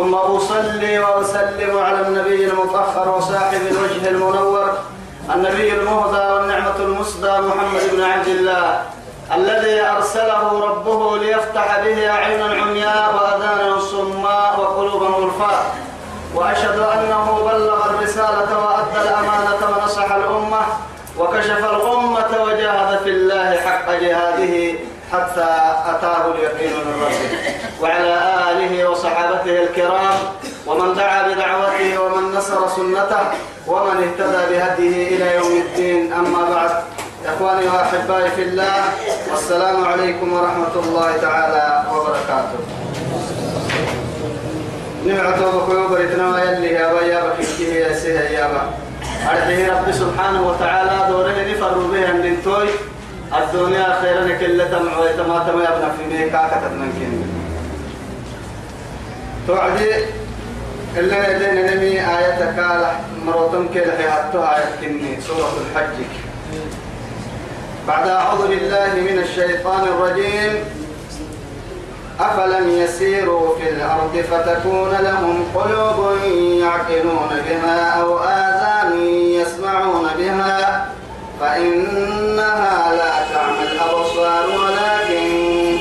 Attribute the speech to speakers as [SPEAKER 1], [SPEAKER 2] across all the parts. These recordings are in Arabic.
[SPEAKER 1] ثم أصلي وأسلم على النبي المطهر وصاحب الوجه المنور النبي المهدى والنعمة المسدى محمد بن عبد الله الذي أرسله ربه ليفتح به أعينا عمياء وأذانا صماء وقلوبا غرفاء وأشهد أنه بلغ الرسالة وأدى الأمانة ونصح الأمة وكشف الأمة وجاهد في الله حق جهاده. حتى أتاه اليقين من ربه. وعلى آله وصحابته الكرام ومن دعا بدعوته ومن نصر سنته ومن اهتدى بهديه إلى يوم الدين. أما بعد إخواني وأحبائي في الله والسلام عليكم ورحمة الله تعالى وبركاته. نمعته بكيو بريتنا يلي يا با يا بكيه يا سيه يا با. أرحيه رب سبحانه وتعالى دوره نفر به أن توي. الدنيا خيرا كل تمع ويتما تما يبنى في ميكا كتبنا كين توعدي اللي لدينا نمي كالح مروتم كده حياتها آية كني سورة الحج. بعد أعوذ بالله من الشيطان الرجيم. أفلم يسيروا في الأرض فتكون لهم قلوب يعقلون بها أو آذان يسمعون بها. فإنها لا تعمى الأبصار ولكن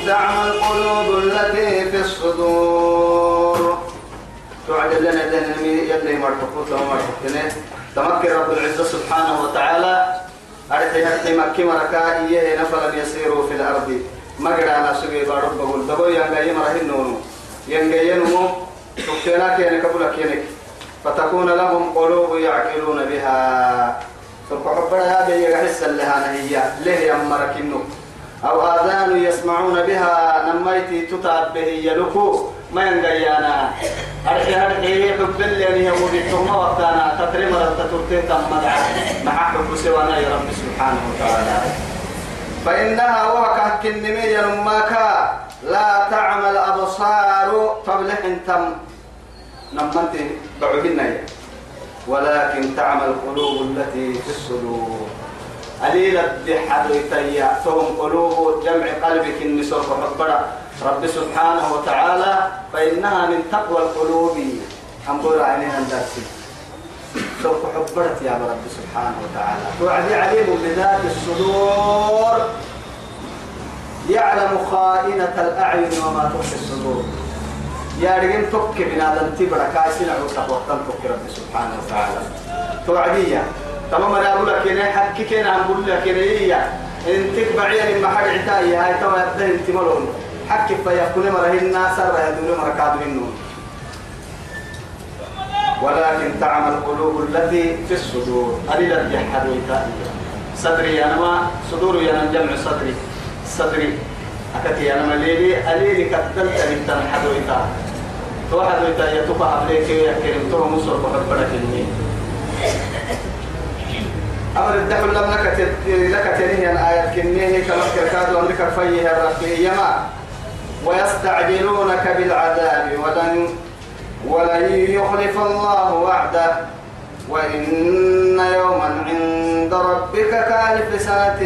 [SPEAKER 1] تعمى القلوب التي في الصدور. تعجل لنا لنا يلي مرحبوت ومرحبتنا تمكن رب العزة سبحانه وتعالى. أرحي هرحي مكي مركا إيه نفلا يسيروا في الأرض. مقرا نسوي بارب بقول. دبو ينغي مرهن نونو ينغي ينمو تكتنا كينك بلا كينك فتكون لهم قلوب يعقلون بها. سرق حبنا هذا يحس لها هي. ليه يمرك النو أو آذان يسمعون بها نميتي تتعب به يلكو ما ينقيانا. أرحي هرحي حب اللي هي وبيتهم وقتانا. تترمى تترتي تمدع مع حب سوانا يا رب سبحانه وتعالى. فإنها وكهك النمية نماكا لا تعمل أبصار. تبلح تم. نمنتي بعدنا ولكن تعمل القلوب التي في الصدور. قليل يتيا فهم قلوب جمع قلبك النسوء فحبرا رب سبحانه وتعالى فإنها من تقوى القلوب. أنظر عينيها الدرسي سوف حبرت يا رب سبحانه وتعالى. توعدي عليم بذات الصدور. يعلم خائنة الأعين وما تخفي الصدور. يا رجل تك بنادم تبرا كاسين عوسى وقتن تك رب سبحانه وتعالى. توعدية. تمام أنا أقول لك هنا حكي كنا أقول لك هنا إن تكبعي من محل عتاي هاي توا يبدأ إنت ملون حكي فيكون مرة الناس يدور مرة كادو النون ولكن تعمل القلوب التي في الصدور. قليلا يحدوا صدري أنا ما صدوري أنا جمع صدري. صدري. أكتي أنا مليلي أليلي كتلت من تنحدوا توحدوا إتا يتوقع عليك يا كريم تو مصر بحب لك إني أمر الدحل لم لك لك تنهي الآية كنيه كما كركاد وأمرك فيه الرقي يما ويستعجلونك بالعذاب ولن ولن يخلف الله وعده وإن يوما عند ربك كالف سنة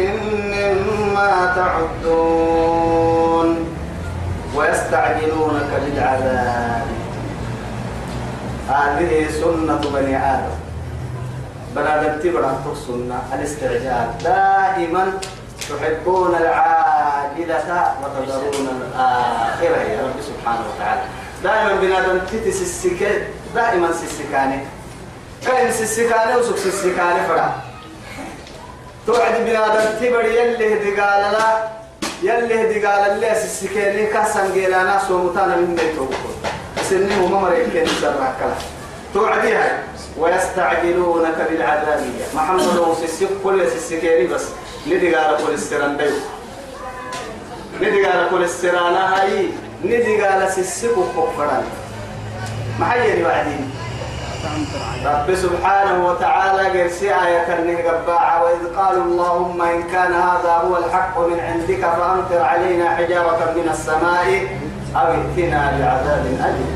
[SPEAKER 1] مما تعدون. ويستعجلونك بالعذاب. هذه سنة بني آدم. بنادم تبرا سنة. الاستعجال. دائما تحبون العاجلة وتذرون الآخرة. يا رب سبحانه وتعالى. دائما بنادم تتس السكة دائما سيسكاني كاين سيسكاني وسك سيسكاني فرا. توعد بنادم تبر يلي قال لا. يلي هدي قال اللي سيسكاني كاسن جيلانا سومتانا من بيتو سنين وممر يمكن يسرع كلا توعديها. ويستعجلونك بالعذاب محمد وسيسك كل سيسكاني بس. ندي قال كل استران ديو ندي قال كل استران هاي. ندي قال سيسكو كفران ما حيني بعدين. رب سبحانه وتعالى قرسي آية كرنه قباعة وإذ قالوا اللهم إن كان هذا هو الحق من عندك فأمطر علينا حجارة من السماء أو ائتنا بعذاب أليم.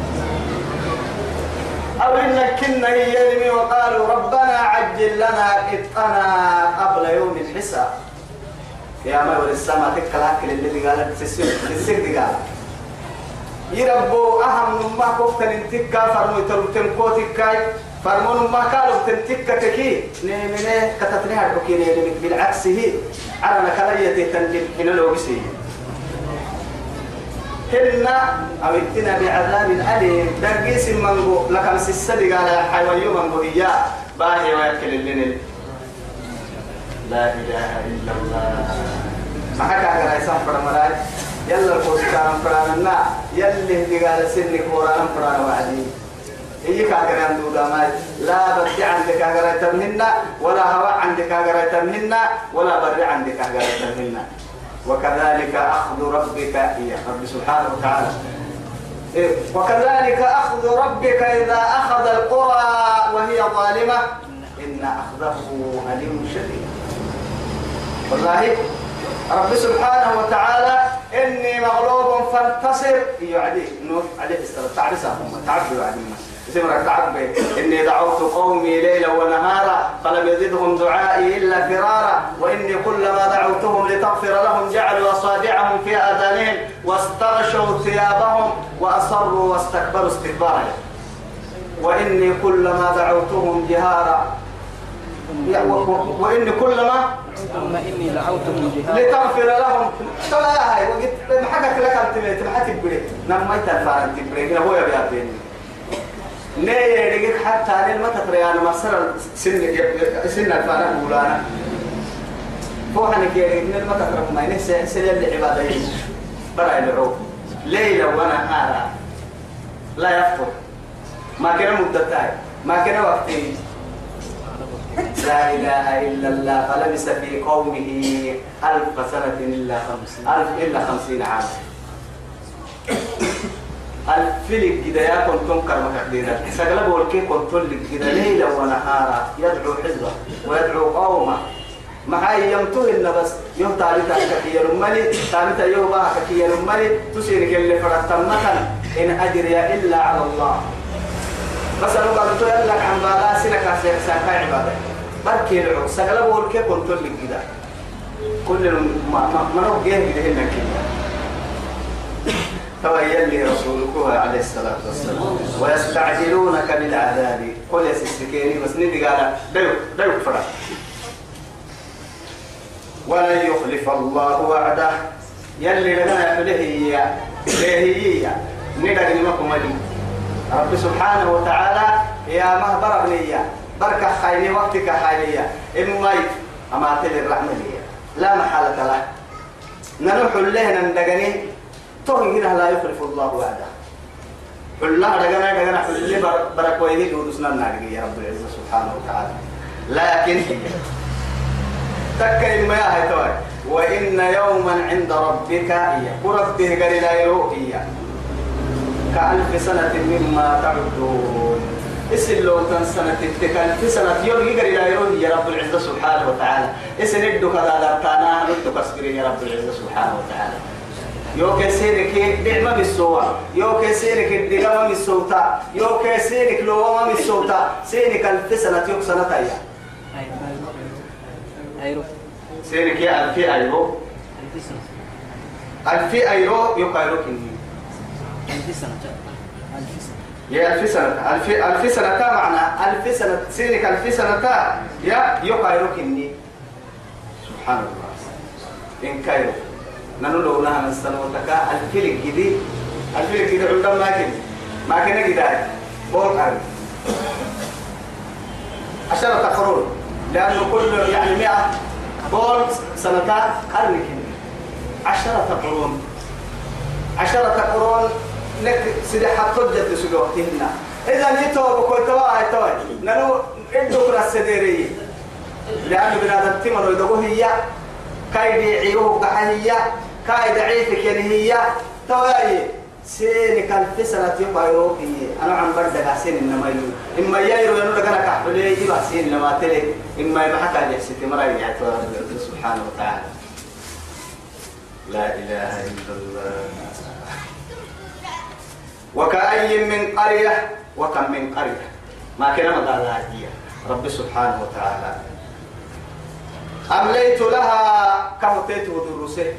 [SPEAKER 1] أو إنك كنا يلمي وقالوا ربنا عجل لنا قطنا قبل يوم الحساب. يا ما السماء تكلاك اللي قالت تسير دي قال يربو أهم ما كفت ننتكا فرمو تلتم كوتكاي فرمون ما قالوا تنتكا كي نيمنه كتتني هالحكي نيمنك بالعكس هي عرنا كلاية تنجم من الوبسي هنا أمتنا بعذاب أليم. درقيس منغو لكم سيسدي قال حيوان يوم إياه. باهي ويأكل الليل. لا إله إلا الله. ما حكى على إسان فرمراي يلا الكوستان فرانا. يلي دي قال سنك ورانا فرانا وعدي هي كاغران دودا ماي لا بدي عندك كاغرا تمهنا ولا هواء عندك كاغرا تمهنا ولا بري عندك كاغرا تمهنا وكذلك أخذ ربك يا رب سبحانه وتعالى. إيه؟ وكذلك أخذ ربك إذا أخذ القرى وهي ظالمة. إن أخذه أليم شديد. والله رب سبحانه وتعالى إني مغلوب فانتصر. يعدي إنه عليه السلام تعرسهم تعبوا يعني اسمك تعبي إني دعوت قومي ليلا ونهارا فلم يزدهم دعائي إلا فرارا. وإني كلما دعوتهم لتغفر لهم جعلوا أصابعهم في آذانهم واستغشوا ثيابهم وأصروا واستكبروا استكبارا. وإني كلما دعوتهم جهارا وإني كلما
[SPEAKER 2] ثم إني جهارا
[SPEAKER 1] لتغفر لهم. فلا هاي وقت ما حكك لك أنت بيت ما حتبري نما يتفعل تبري هو يبي أبيني نيه رجع حتى أنا ما تقرأ أنا مسر سن سن الفانا بولانا فوحنا كي من ما تقرأ ما ينسى سن اللي عبادة برا العروق ليلة ونهارا لا يفطر ما كان مدتاي ما كان وقتي. لا إله إلا الله فلبس في قومه ألف سنة إلا خمسين ألف إلا خمسين عاما الفلك كده يا كنت تنكر مكدينا سقلب والكي كنت لك كده ليلا ونهارا يدعو حزبه ويدعو قومه. ما هي يمتو إن بس يوم تاريخ كي يرمني تاريخ يوم بقى كي يرمني تسيرك اللي مثلا إن أجري إلا على الله. بس أنا قلت لك عن بالا سنك سنك عبادة بركي العو سقلب والكي كنت لك كده كل ما ما ما نوجه كده هنا كده تويل رسولك عليه الصلاة والسلام ويستعجلونك بالعذاب قل يا سيسكيني بس ندي قال ديو ديو فرح ولن يخلف الله وعده يلي لنا يحله هي هي ندق لمكم مدي رب سبحانه وتعالى يا مهبر ابنية بركة خيري وقتك خيرية إما أما تلي الرحمة لا محالة له. نروح له ندقني توي هنا لا يخلف الله وعده. الله رجعنا رجعنا حل برك ويهي ودسنا النار يا رب العزة سبحانه وتعالى. لكن تكا ما هي وإن يوما عند ربك وربه قال لا يروحي كألف سنة مما تعدون. اسل لو كان سنة تكال في سنة. يوم يقري لا يروحي يا رب العزة سبحانه وتعالى. اسل ندو كذا لا تانا ندو كسبرين يا رب العزة سبحانه وتعالى. يو كسيرك دعمة بالسوا يو كسيرك الدقامة بالسوتا يو كسيرك لوامة بالسوتا سيرك ألف سنة يوك سنة تايا
[SPEAKER 2] أيرو
[SPEAKER 1] سيرك يا ألف أيرو ألف أيرو يوك أيرو كني
[SPEAKER 2] ألف سنة ألف سنة.
[SPEAKER 1] يا ألف سنة. ألف ألف سنة تا معنى. ألف سنة. سيرك ألف سنة تا. يا يوك أيرو كني سبحان الله إن كايرو. نانو لو نها من سنة وتكا. الفيلك جدي الفيلك جدي عندما ما كن جداي بول أرض. عشرة قرون. لأنه كل يعني مئة. بول سنتات قرن كن عشرة قرون. عشرة قرون لك سيدي حطوا جد سيدي وقتهن إذا نيتو بكوي توا توا نانو إدو كرا السديري لأنه بنادم تمر ويدوه هي كاي بيعيوه قحنية كاي ضعيفك يعني هي تواي سيني كان في سنة يبقى يروحي أنا عم بدك سين إنما يلو إما ييرو ينو لك أنا كحولي يبقى سين لما تلي. إما يبقى حكا جحسيتي مرة يعتوا سبحانه وتعالى. لا إله إلا الله. وكأي من قرية وكم من قرية. ما كان مقالها هي. رب سبحانه وتعالى. أمليت لها كهتيت ودروسه.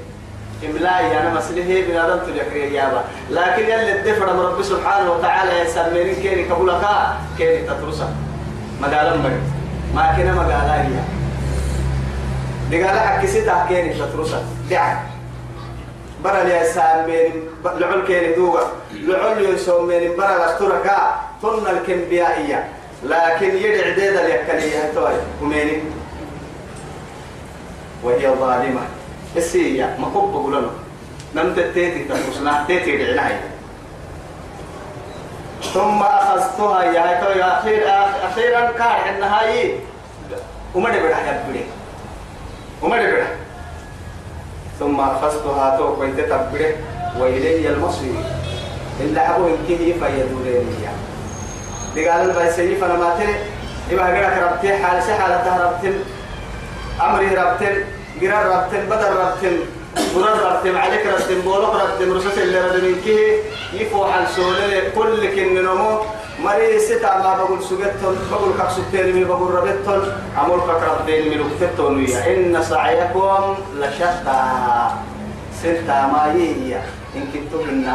[SPEAKER 1] إملائي أنا مسليه بنادم تذكر يابا لكن يلي الدفر من رب سبحانه وتعالى يسمينين كيني كبولك كيني تدرسه. مقالا مرد ما كنا مقالا هي. دقالا حكسيتها كيني تدرسه. دعك برا لي سامين لعل كيني دوغا لعل يسومين برا لستركا تن الكنبيائية لكن يدع ديدا ليكلي توي. وميني وهي ظالمة. السيئة ما كوب بقولنا نمت تيتي تنقصنا تيتي دعناي ثم أخذتها يا هاي توي. أخير أخيرا كار هي وما دبر حاجة بدي وما دبر ثم أخذتها تو كنت تبره وإلي المصير. إلا حبوا إنكيه فيدوريني دي قال البايسي فأنا ما تري. يبقى قرأك ربتي حال سحالة ربتن أمري ربتن قرار ربتن بدر ربتن مرر ربتن عليك ربتن بولق ربتن رسوس اللي ردمين كيه يفو حال سولي كل كن نمو. مري ستا ما بقول سجتون بقول كسبتين مي بقول ربتون أمور كربتين لكتتون ويا إن سعيكم لشتى. ستا ما هي إن كنتم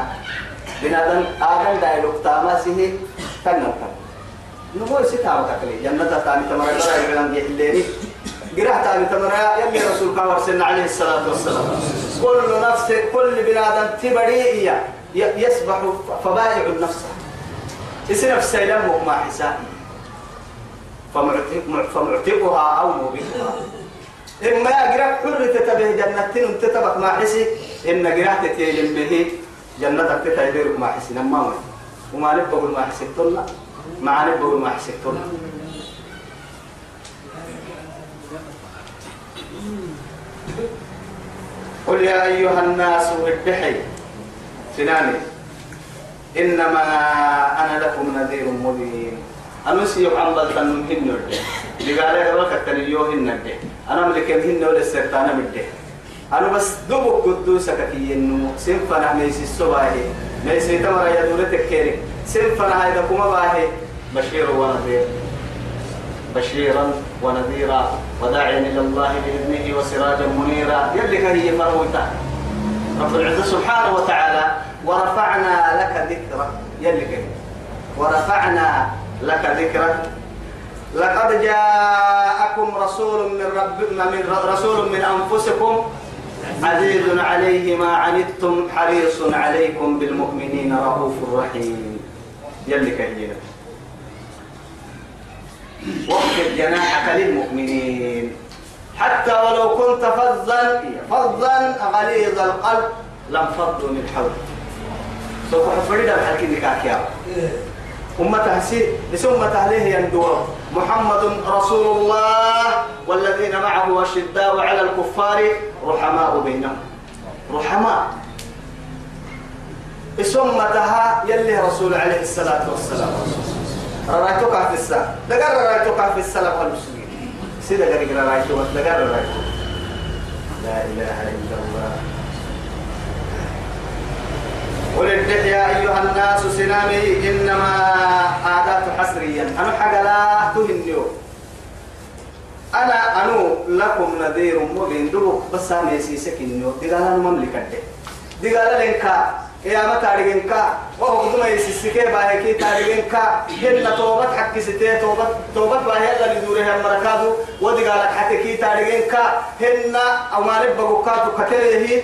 [SPEAKER 1] بنادم آدم دايلوك تاماسه تنمتا نمو ستا وتكلي جنة تامي تمرا قرأ يقلن يحليني قرأ تامي تمرا يلي رسول كاور سنة عليه الصلاة والسلام. كل نفس كل بنادم تبريئية يسبح فبائع النفس. اسم نفس يلمك ما حساب. فمعتقها أو موبقها إما قرأ حر تتبه جنة تتبق ما حسي. إن قرأ تتيلم به. جنة تتيلم ما حسي نما وما نبقى ما حسبتنا ما نبقى ما حسبتنا قل يا أيها الناس ادحي سناني. إنما أنا لكم نذير مبين. سيوم عم بلتن من هن لقال لك ركت تنيو هن أنا ملكم هن ولا السرطان مده أنا بس دوب قدوسك كي إنه سنفنا ميسي الصباحي ميسي تمر يا دولتك كيري سنفنا هيدا كما باهي بشير ونذير بشيرا ونذيرا وداعيا إلى الله باذنه وسراجا منيرا يلي هي مروتا رب العزه سبحانه وتعالى ورفعنا لك ذكرك يلي كي ورفعنا لك ذكرك لقد جاءكم رسول من رب من رسول من انفسكم عزيز عليه ما عنتم حريص عليكم بالمؤمنين رؤوف رحيم. يلي كهينا. واخفض جناحك للمؤمنين. حتى ولو كنت فظا فظا غليظ القلب لانفضوا من حولك سوف حفرد الحكي نكاكيا أمة سي بس أمة عليه يندور محمد رسول الله والذين معه أشداء على الكفار رحماء بينهم. رحماء. اسمتها يلي رسول عليه الصلاة والسلام. رأيتك في الساعة دقر رأيتك في السلام والمسلمين. سيدة قريق رأيتك. دقر رأيتك. لا إله إلا الله. قل يا أيها الناس سنامي إنما عادات حسريا أنا حاجة لا تهنيو أنا أنو لكم نذير مبين. دبك بس أنا يسيسك إنيو دقالا مملكة دي. قال لنكا. يا ما تارجنكا وهو بدون يسسكي باهكي تارجنكا هن توبت حق ستة. توبت توبت باهي اللي دوره مركادو ودي قالك حتى كي تارجنكا هن أو ما نبغوا كاتو كتيره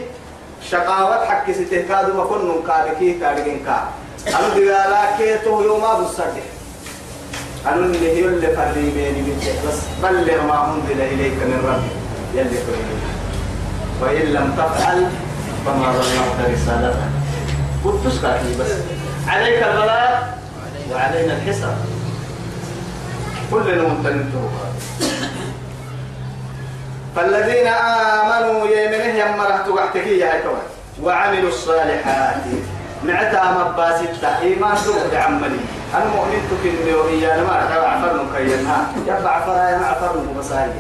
[SPEAKER 1] شقاوت حق ستة كادو ما كنن كادكي تارجنكا أنا دي قالك تو يوم أبو الصدق أنا اللي هي اللي فري بيني بنتك بس بلغ ما أنزل إليك من ربك يلي فريني وإن لم تفعل فما بلغت رسالته قلت بس. عليك البلاغ وعلينا الحساب. كلنا ممتنين فالذين آمنوا يمنه يمرح تقحتكي يا وعملوا الصالحات. معتا مباسطة إيمان دوك عملي. المؤمن تكني وإيانا ما أعتبر عفر مكينها يبع عفر يا ما عفر مبصاري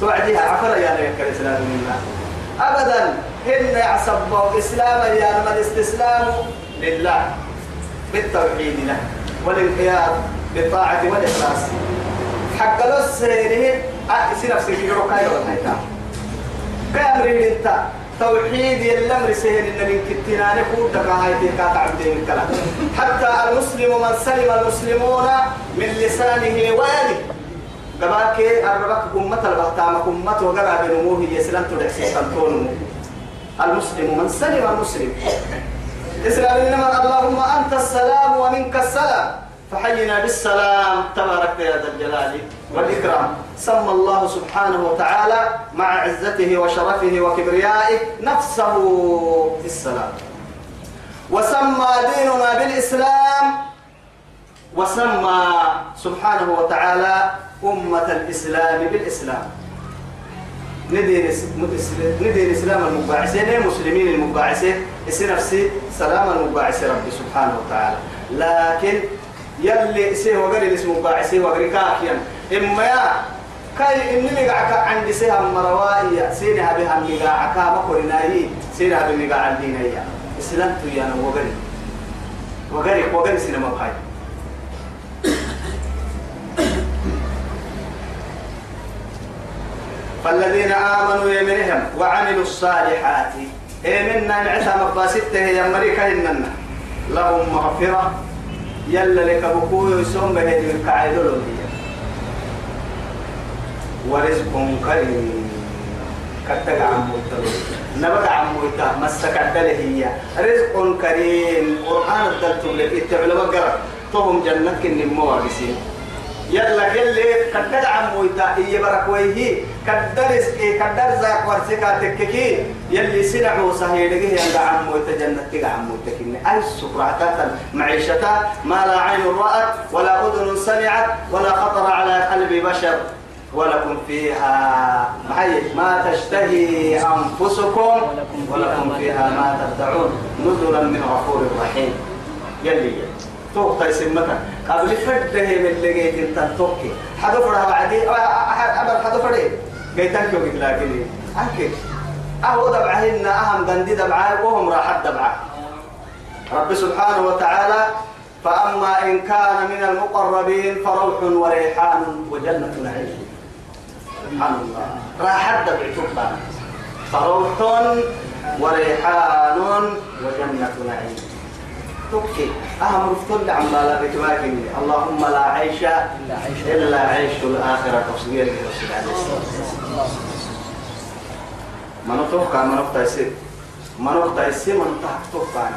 [SPEAKER 1] توعديها عفر يا ليك الإسلام منا أبدا هن يعصبوا إسلاما يا ما الاستسلام لله. بالتوحيد له. والانقياد بالطاعة والإخلاص. حق له السيره أسي نفسك في ركاية والهيتا كامرين انت توحيد الأمر سهل إن من كتنا نكون دكا هاي تلك تعبدين الكلام. حتى المسلم من سلم المسلمون من لسانه ويده. قباك أربك أمة البختام أمة وقرأ بنموه يسلم تدعسي سنتون المسلم من سلم المسلم. إسلام إنما اللهم أنت السلام ومنك السلام. فحينا بالسلام. تبارك يا ذا الجلال والإكرام. سمى الله سبحانه وتعالى مع عزته وشرفه وكبريائه نفسه السلام. وسمى ديننا بالإسلام وسمى سبحانه وتعالى أمة الإسلام بالإسلام. ندين ندين الإسلام المباعثين مسلمين المباعثين اسم نفسي سلام المباعث ربي سبحانه وتعالى. لكن يلي سيه وقري الاسم مباعثي وقري كاكيا. إما يا كاي إني مقعك عندي سيها مروايا سينها بها مقعك ما قرناي سينها بمقع الدينية. إسلام تيانا وقري. وقري وقري سينما بهاي فالذين آمنوا يمنهم وعملوا الصالحات. إيمنا نعتها مباسطة يا مريكا إننا. لهم مغفرة. يلا لك بكو يسوم بهذه الكعيد ورزق كريم. كتك عم مولتلو نبقى عم مولتا مسك هي. رزق كريم. قرآن الدلتم لك اتعلم قرأ تهم جنة كن بسين يلا يلي كدر عم مويتا إيه برك ويه كدر إيه كدر زاك ورسكا تككي. يلي سنعو صحيح لقيه. يلا عم مويتا جنة عم مويتا كني أي سكراتات معيشة. ما لا عين رأت ولا أذن سمعت ولا خطر على قلب بشر. ولكم فيها ما تشتهي أنفسكم ولكم فيها ما تدعون. نزلا من غفور رحيم. يلي. توك تيسم مثلا قبل فرده من جيت انت توكي. حدا فرها بعدي. أبل حدا فرده جيت انك يوم لكن انك أهو دبعهن أهم دندي دبعه وهم راح دبعه. رب سبحانه وتعالى فأما إن كان من المقربين فروح وريحان وجنة نعيم سبحان الله. راح دبعه فروح وريحان وجنة نعيم. تكفي أهم رفتل عم لا بتماكن اللهم لا عيش إلا عيش الآخرة تصدير الرسول عليه الصلاة والسلام. من توقع؟ من تيسير من تيسير من تحت توقع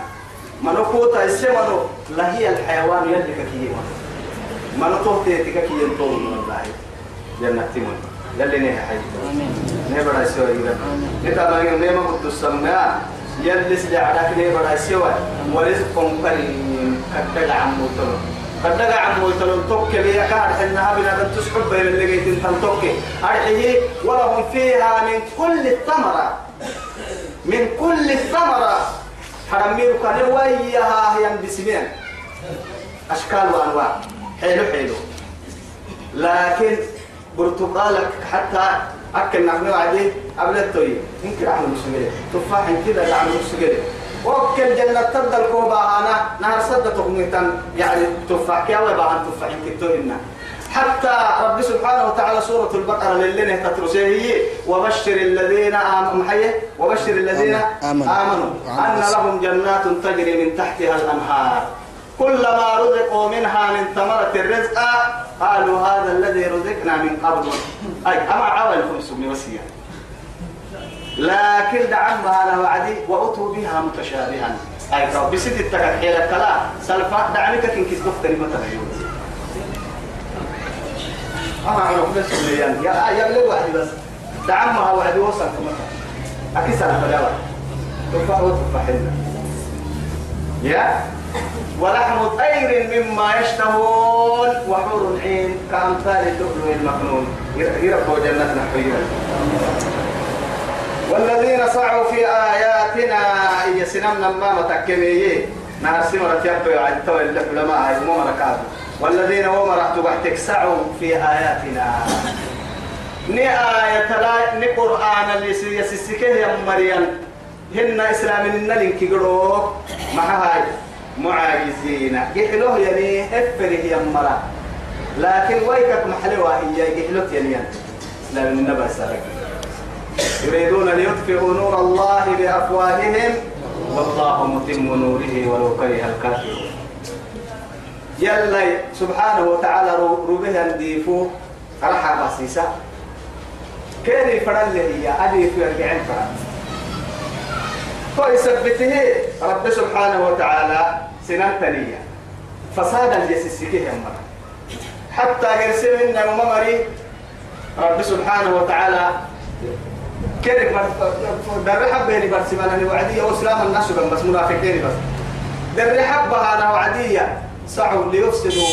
[SPEAKER 1] من قوة تيسير من لا هي الحيوان يلي كي من توقع تككي ينطول من الله جنة تيمون. يلي نهي حي نهي يسوي يقول نتابع نهي ما كنت يلس لعدك ليه بدا سوى ورزق كريم كدق عمو تلو كدق عمو تلو توك لي كاد حنا بنا تسحب بين اللي جيت انت توك ارحيه ولهم فيها من كل الثمرة من كل الثمرة حرمير كان وياها هي بسمين اشكال وانواع حلو حلو لكن برتقالك حتى أكل نحن عادي قبل التوي. يمكن أعمل مسجد تفاح كذا أعمل مسجد وكل جنة تبدل كوبا أنا نهر صدق تغميتان يعني تفاح كيا ويبقى تفاح كتوهنا حتى رب سبحانه وتعالى سورة البقرة للي تترسيه وبشر الذين آمنوا. محيه وبشر الذين آمنوا, آمنوا. أن لهم جنات تجري من تحتها الأنهار. كلما رزقوا منها من ثمرة الرزق قالوا هذا الذي رزقنا من قبل. أي أما عاولكم سمي وسيا لكن دعمها أنا وعدي وأتوا بها متشابها. أي رب بسيد التكت حيلة كلا سلفا دعمك كسبت كلمة اليوم أما عرف بس يا يا لي واحد بس. دعمها وعدي وصل كما أكيد سلفا لا تفاح وتفاح يا؟ ولحم طير مما يشتهون وحور عين كأمثال اللؤلؤ المكنون يربوا جنة نحوية والذين سعوا في آياتنا يسنمنا ما متكمية. نار سمرة يبقى عن تو العلماء هاي ومركات والذين ومرت تبحتك سعوا في آياتنا. ني آية لا ني قرآن اللي يسسكه يا مريم. هن إسلام النلين كيقولوا مع هاي. معاجزين يحلوه يعني هفره يا مرا لكن ويكك محلوة هي يحلوك يعني. إسلام النبي سالك يريدون ليطفئوا نور الله بأفواههم. والله متم نوره ولو كره الكافرون. يلا سبحانه وتعالى روبه انديفو فرحة بسيسة كيري فرن هي أدي في فرن؟ فيثبته رب سبحانه وتعالى سنة تنية فسادا يسسكه مرة حتى يرسل منا وممري رب سبحانه وتعالى. كيرك در حبه اللي برسمنا وعدية. وسلام الناس بس منافقين بس. در حبها أنا وعدية. سعوا ليفسدوا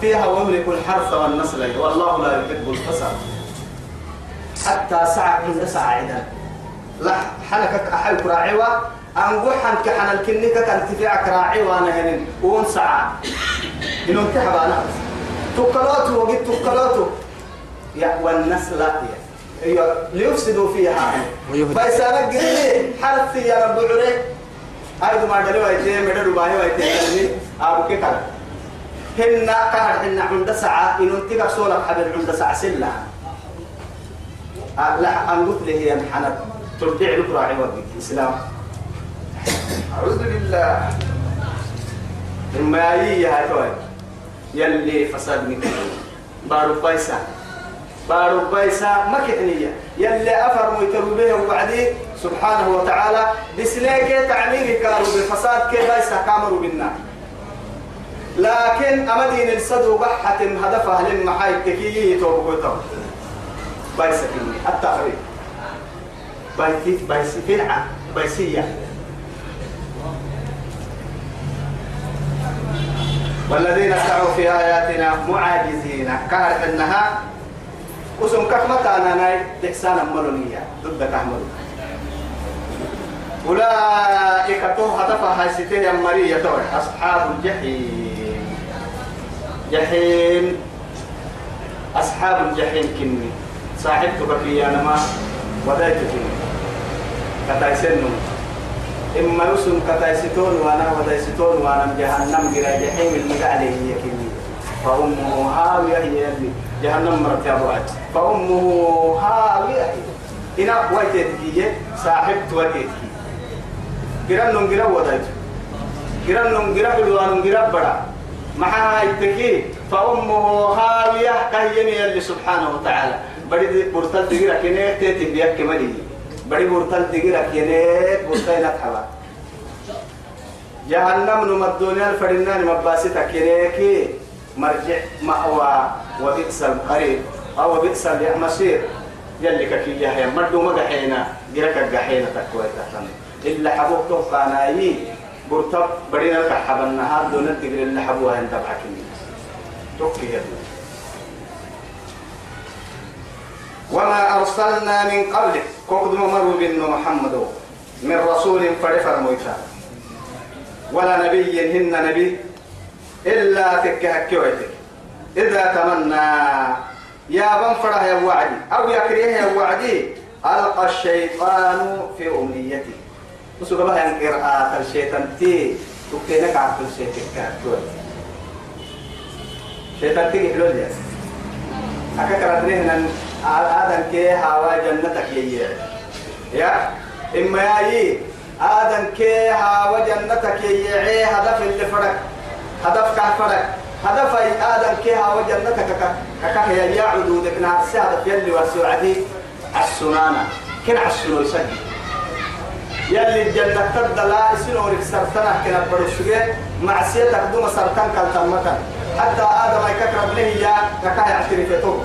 [SPEAKER 1] فيها ويملك الحرث والنسل. والله لا يحب الفساد. حتى سعى عند ساعدا لا حنكك أحل راعيوة أنقوحن كحن الكنيكة كان تفيعك راعيوة أنا هنين. وون سعى إنه انتحب أنا تقلاته وقد تقلاته يا والنسل يا ليفسدوا فيها بس أنا قلت حرث يا رب عري. هاي ما دلوا يتي مدروا باهي ويتي أبو كتر هن كهر هن عند ساعة. إنه تيجا سولا حبل عند ساعة سلة. لا أنقط له هي محنة ترجع لك راعي ودي إسلام. أعوذ بالله. إما هي هاي توي يلي فساد مكان بارو بايسا. بارو بايسا ما كحنية يلي أفر ميترو به وبعدي سبحانه وتعالى. بسليك تعمير كانوا بالفساد كي بايسا كامروا بالنار لكن أمدين الصدو بحة هدفها للمحايد تكيي توبكوتو. بايسا كني. التقريب بايسي بايسي فنعة بايسية. والذين سعوا في آياتنا معاجزين. كهر أنها وسم كحمة أنا ناي إحسانا ملونية ضد كحمل أولئك تو هدفها هاي ستين مرية أصحاب الجحيم. جحيم. أصحاب الجحيم كني. صاحبتك في أنا ما. ودايتك كتايسنو. إما نسم كتايستون وأنا ودايستون وأنا جهنم جرا جحيم اللي عليه هي كني فأمه هاوية هي اللي جهنم مرت يا أبوات فأمه هاوية هنا ويتتكي صاحبت ويتتكي جرا نجرا ودايت جرا نجرا بدوان نجرا بڑا معها يتكي فأمه هاوية كهيني اللي سبحانه وتعالى. بدي برتل تجرا كنيه تيتي بيك كمالي بدي برتل تجرا كنيه برتل نتحبا جهنم نمدوني الفرنان مباسطة كنيه مرجع مأوى وبئس القريب أو بئس المصير يلي كي يا مردو ما جحينا جرك جحينا تكوي تحتنا إلا حبوك توقع نايي برتب بدينا لك حب النهار دون الدقر اللي حبوها انت بحكي توكي يا وما أرسلنا من قبلك. كوكد ممر بن محمد من رسول فرفر مويتا ولا نبي هن نبي إلا تكهكويتك إذا تمنى يا بن فرح يا وعدي أو يكريه يا وعدي ألقى الشيطان في أمنيته وسوق بها قراءة الشيطان تي تكتينك عبد الشيطان شيطان تيجي حلو لي. أكا كرتني هنا آدم كي هوا جنتك يي يا إما ياي آدم كي هوا جنتك يي هدف اللي فرق. هدف كافرك هدف أي آدم كيها وجنتك ككه يا يا عدودك. نار هدف يلي وسعدي السنانة. كن عسلو يسجل يلي الجنة تبدلا يسنورك سرطانة كنا برشوية. معصيتك دوما سرطان كالتمتا حتى آدم يكرب له يا ككه يعترف يتوب.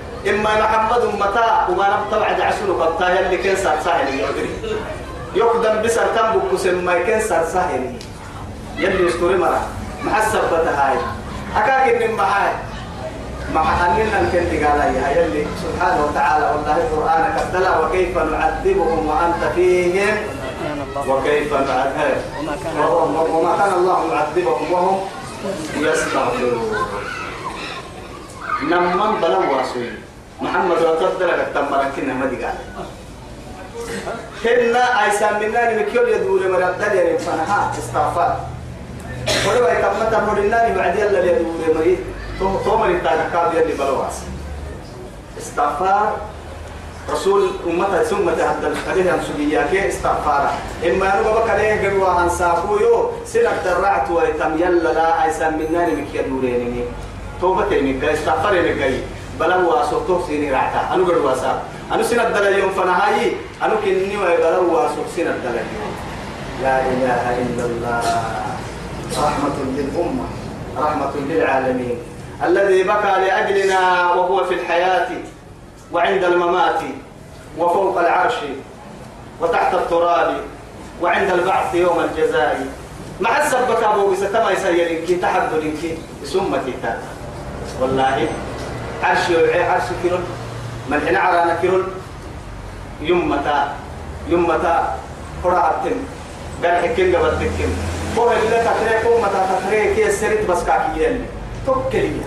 [SPEAKER 1] إما محمد متى وما نبتوع عد عسلو قبطا يلي كان سر سهل يقدم بسرطان بكوس ما كان سر سهل يلي يستوري مرة. محسب بتهاي أكاك إن معاي. مع أننا الكنت قال يا يلي سبحانه وتعالى والله القرآن كتلا وكيف نعذبهم وأنت فيهم. وكيف نعذبهم وما كان الله معذبهم وهم يستغفرون. نمن بلو واسوي محمد وتفضل تمرن كنا ما دي قال كنا ايسان منا نمكيول يدور مرد يعني فنها استغفر ولو يتمت مرنا بعد يلا يدور مريد تو تو مريد تاكاب يلي بلو واسوي استغفار. رسول أمته ثم تهدل عليه أن سجياك استغفارا. إما أنا بك عليه قبوا أن سافويو سنك درعت ويتم يلا لا أيسان من نار مك يدوريني توبة منك استغفر منك بلا هو أسوتو سيني رعتا أنا قد واسا أنا سنك دل يوم فنهاي؟ أنا كني ويبلا هو أسوك سنك دل يوم. لا إله إلا الله. رحمة للأمة. رحمة للعالمين. الذي بكى لأجلنا وهو في الحياة وعند الممات وفوق العرش وتحت التراب وعند البعث يوم الجزاء. مع السبك أبو بستما يسيرينك تحب لنك سمتي والله عرش عرش كيرون من حين عرانا كيرون يمتا يمتا قرأتن. قال حكين قبل تكين هو اللي تخريك ومتا تخريك يسرت بس كاكيين توكلي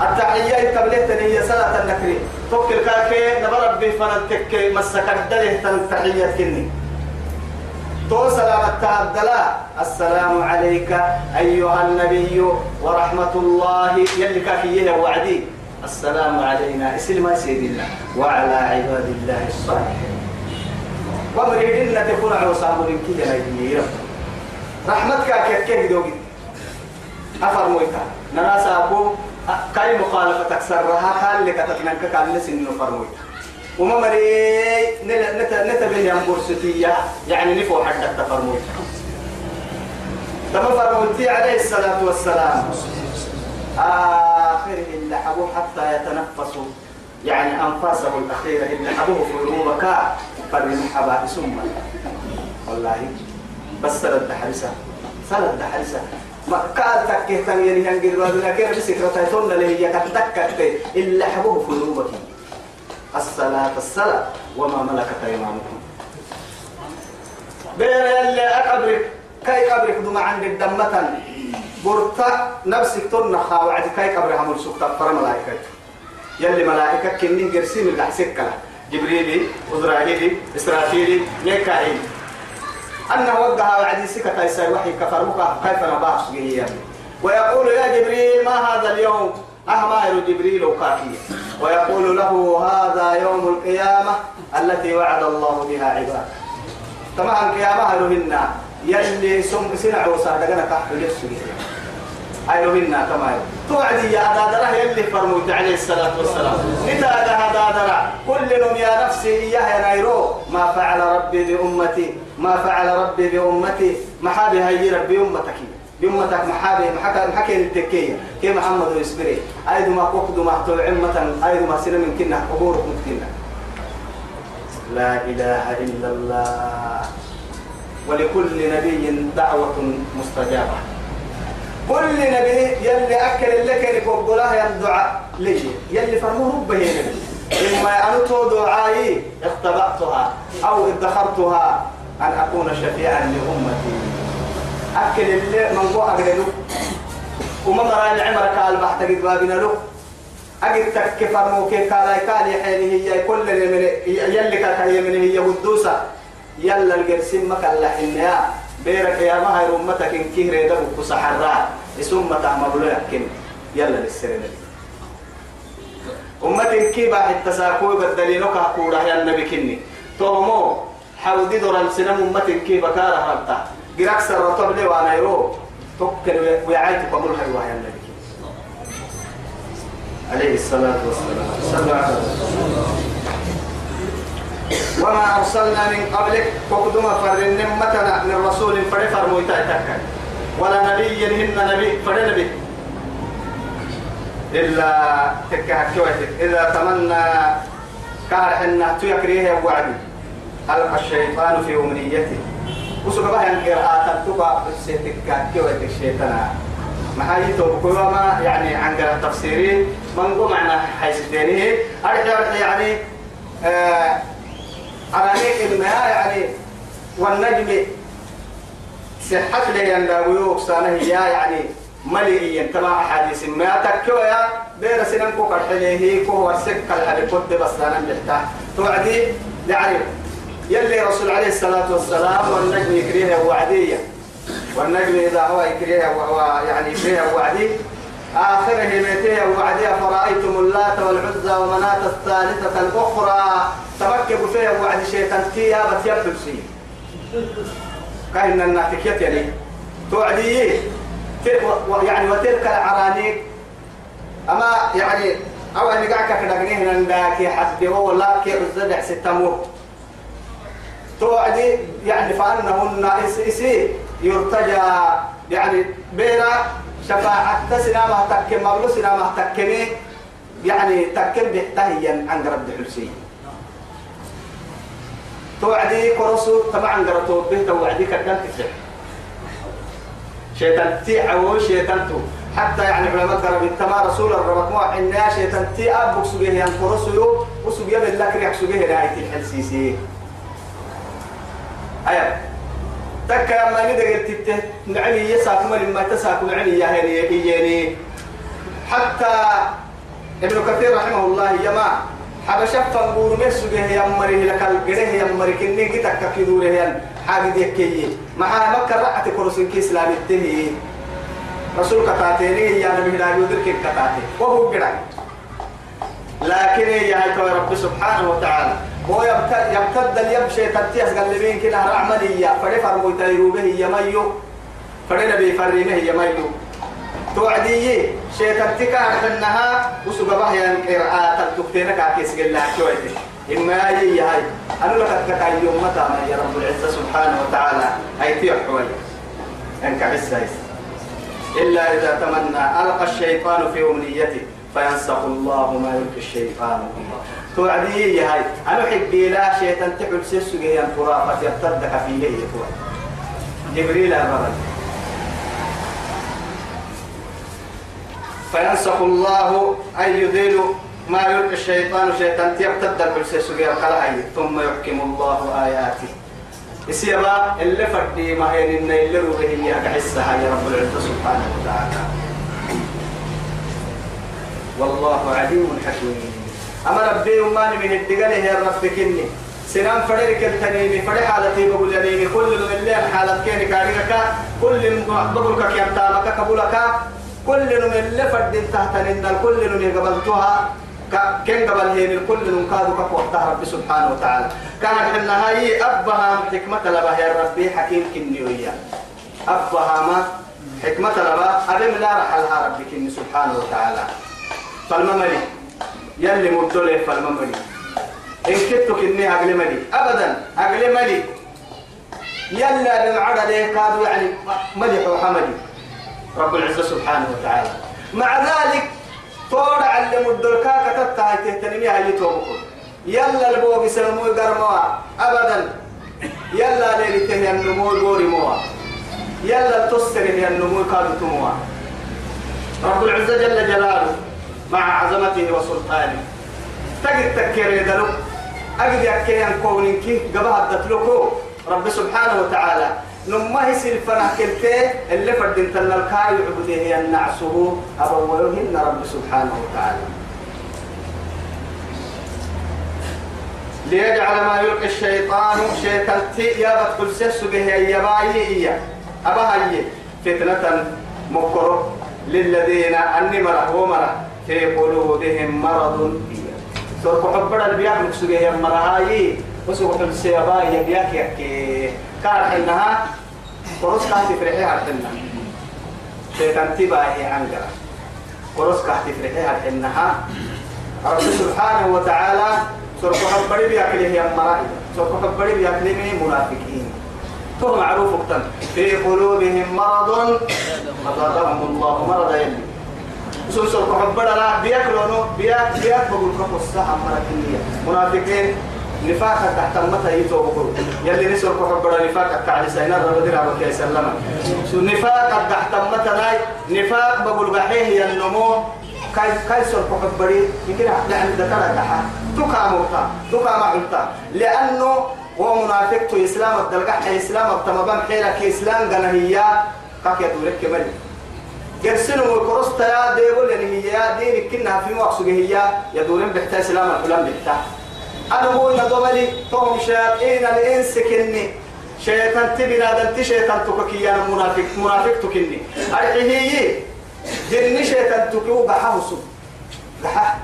[SPEAKER 1] التحية قبلت هي صلاة النكري. توكل كاكي نبرب به فنتك مسك الدله تنتحية كني. تو سلام التعدلا السلام عليك أيها النبي ورحمة الله. يلي كاكيه وعدي. السلام علينا. اسلم سيدنا وعلى عباد الله الصالحين. ومريد إن تكون عصام لك يا رحمتك كيف دوغي أفر مويتا. نراس أبو كاي مخالفة تكسرها حال لك تتنك كان لسن فرمويتا وما مري نت نتبه يا مرستية يعني نفو حدك تفرمويتا تم فرموتي عليه الصلاة والسلام. آخره اللي حبوه حتى يتنفسوا. يعني أنفاسه الأخيرة اللي حبوه في قلوبك فلنحبا ثم والله. بس سلد حرسة سلد حرسة ما قال تكيه تنين ينقل وادنا كيف بسكرة تون اللي هي كتكت إلا حبوه في قلوبك الصلاة الصلاة وما ملكت أيمانكم. بين اللي أقبرك. كاي قبرك دم عند الدمة برتا نفسك تنخا وعد كاي قبر هم السكتة فرا ملائكة يلي ملائكة كنين قرسين اللي حسكلا جبريلي إسرائيلي إسرافيلي ميكائيل. أنه وقها وعد سكة يساي وحي كفرمك كيف نباح ويقول يا جبريل ما هذا اليوم؟ أهمائر جبريل وكاكية ويقول له هذا يوم القيامة التي وعد الله بها عباده. طبعا قيامة لهن يلي سم سنع وصادقنا تحت يسوي أي لهن تمام توعدي يا دادرة يلي فرموت عليه الصلاة والسلام. إذا ده دادرة كل نم يا نفسي يا نيرو ما فعل ربي بأمتي ما فعل ربي بأمتي محابي هي ربي أمتك. بأمتك محابي محكى محكي التكية كي محمد يسبري أيد ما قفد ما توعمة أيد ما سنة من كنا قبورك متكنا لا إله إلا الله. ولكل نبي دعوة مستجابة. كل نبي يلي أكل لك يقول يا الدعاء لي. يلي فرموه ربه نبي. إما أنتو دعائي اختبأتها أو ادخرتها أن أكون شفيعا لأمتي. أكل اللي من قوة أقل وما مرأي العمر قال بحتى قد بابنا له. أجد تكفر موكي قال قال يحيني هي كل من يلي كاكا من هي قدوسة. يلا القرسين ما كان لحنا بيرك يا ما هي أمتك إن كهر يدبك وسحرات اسم تعمل له يحكم يلا للسرنا أمتك كيف التساكوي بدلينك أقول يا النبي كني. تومو حودي دور السنة أمتك كيف كاره ربطة قراك سر رطب لي وأنا يرو توكل ويعيتك ومول حلوة يا النبي عليه الصلاة والسلام. صلى على وما أرسلنا من قبلك فقدما فرن متنا من رسول فرفر مويتا تكا. ولا نبي هن نبي فلا نبي إلا تكهكوتك إذا تمنى كار حنا تيكريه وعدي. ألقى الشيطان في أمنيته. وسوق بها القراءة تبقى تكهكوتك الشيطان هي توبكوا ما يعني عن قراءة تفسيري من قو معنى حيث دينه أرجع يعني آه أرانيك إنها يعني والنجم صحة لي أن ويوك سانه هي يعني مليئيا تبع حديث. ما تكوى يا بير سنن كو كحليه كو ورسك الحديث كنت بس أنا بحتا توعدي يعني يلي رسول عليه الصلاة والسلام والنجم يكريه وعدية. والنجم إذا هو يكريه وهو يعني يكريه وعدي آخره ميتيه وعدي فرأيتم اللات والعزى ومناة الثالثة الأخرى. تركبوا فيها وعد شيطان تيها بتيبدو سي. كأن الناتكية يعني؟ توعدي يعني وتلك العرانيك أما يعني أو أن قاعد كده جنيه عندك حسبي هو لا كي عزة ستمو توعدي يعني فأنهن إسي يرتجى يعني بيرا شفاعة سلامة تكم مغلو سلامة تكمي يعني تكم بحتهيا عن رب حلسي توعدي كرسو طبعا قرأتو به توعدي كدن تفسح شيطان تي عو شيطان تو حتى يعني علماء قرب التما رسول الرب مو إن شيطان تي أبوك سجيه ين كرسو يو وسجيه بالله كريح سجيه نهاية الحلسيسي أيوة. تكا ما ندق تته نعني يساك من ما تساك نعني يا هني حتى ابن كثير رحمه الله يما حبشة فنقول مسجه يا مريه لك الجره يا مريه كني كتك كدوره يا حاجة يكيي مع مكة رأت كرسي كيس لا بتهي رسول كتاتيني يا نبي لا يدرك كتاتي وهو قرأ لكن يا رب سبحانه وتعالى هو يبتد يبتد اليم شيء تتيس قال لمين كده عملية فري فرمو تيرو به يميو فري نبي فريمه يميو توعدي شيء تتكا حنها وسوق به ين قراءة تكتينك عكيس قال لها شوية إما هي هاي. أنا لك أتكا يوم متى يا رب العزة سبحانه وتعالى. هاي تيح حوالي أنك عسى إلا إذا تمنى. ألقى الشيطان في أمنيته فينسخ الله ما يلقي الشيطان. توعدي يا هاي. أنا حبي لا شيطان تحل سيسو جي الفرافة يبتدك في ليه جبريل أمرك فينسخ الله أن يذيل ما يلقي الشيطان شيطان يبتد الحلسيس جي ثم يحكم الله آياته. يسيرا اللي فردي ما هي إن اللي روحه هي أحسها يا رب العزة سبحانه وتعالى. والله عليم حكيم. أما ربي أماني من الدقال هي رب كني. سنان فريق التنيمي فريق حالتي بقول ينيمي كل من اللي حالت كيني كاريكا. كل من بقولك كيانتامك كبولك كل من اللي فرد تحتنين كل من قبلتها كن قبل هين الكل من كادو كفوتها ربي سبحانه وتعالى. كانت النهاية أبها حكمة لبا يا ربي حكيم كنيوية أبها ما حكمة لبا أبم لا رحلها ربي كني سبحانه وتعالى. فالمملي يلي مدولي فالمملي إن كنت كني أقل ملي. أبدا أقل ملي. يلا بمعرض ليه كادوا يعني ملح وحملي رب العزة سبحانه وتعالى. مع ذلك طور علم الدركا كتبت هاي تهتنمي هاي توبكم. يلا البوغي سلمو قرموا. أبدا. يلا ليلته ينمو الغوري موا. يلا التسر ينمو كادوا تموا. رب العزة جل جلاله. مع عظمته وسلطانه. تجد تكير يدلو أجد يكي أن كونك قبها تتلكو رب سبحانه وتعالى نما هي الفرح كلته اللي فردين تلنا الكاي عبده هي النعسه أبوهن رب سبحانه وتعالى. ليجعل ما يلقي الشيطان شيطان تي يا بتقول سس به يا باي إياه. أبا هي فتنة مكر للذين أني مرة ومرة في قلوبهم مرض. سوف حبر البياك نكسوه يا مرهاي وسوف السيابا يبياك يكي كان حينها قرص كانت تفرحيها الحنة شيطان تباهي عنقرة قرص كانت تفرحيها الحنها رب سبحانه وتعالى سوف حبر بياك ليه يا مرهاي. سوف حبر بياك ليه منافقين. تو معروف في قلوبهم مرض. فزادهم الله مرضا. يلي سلسل كحبرا لا بياكلوا بياك بياك بقول كفو الساعة مركنية منافقين نفاقا تحت متى يتوب بقول. يلي نسر كحبرا نفاقا كعلي سينا ربدي ربك يا سلام سو نفاقا تحت متى ناي نفاق بقول بحيه ينمو كاي كاي سر كحبري يمكن يعني ذكر تحا تكا موتا تكا معلتا لأنه هو منافق إسلام الدلقح إسلام التمبان حيلك إسلام غنهية كاك يدورك كمالي قرسلوا الكروستا يا ديبول يعني هي يا دين كنا في مقصود هي يدورين بحتا سلام الفلان بحتا أنا هو ندوملي توم شياطين الإنس كني. شيطان تبنا دلت شيطان تككي أنا منافق منافق تكني. أرحي هي جني شيطان تكو بحه سب بحه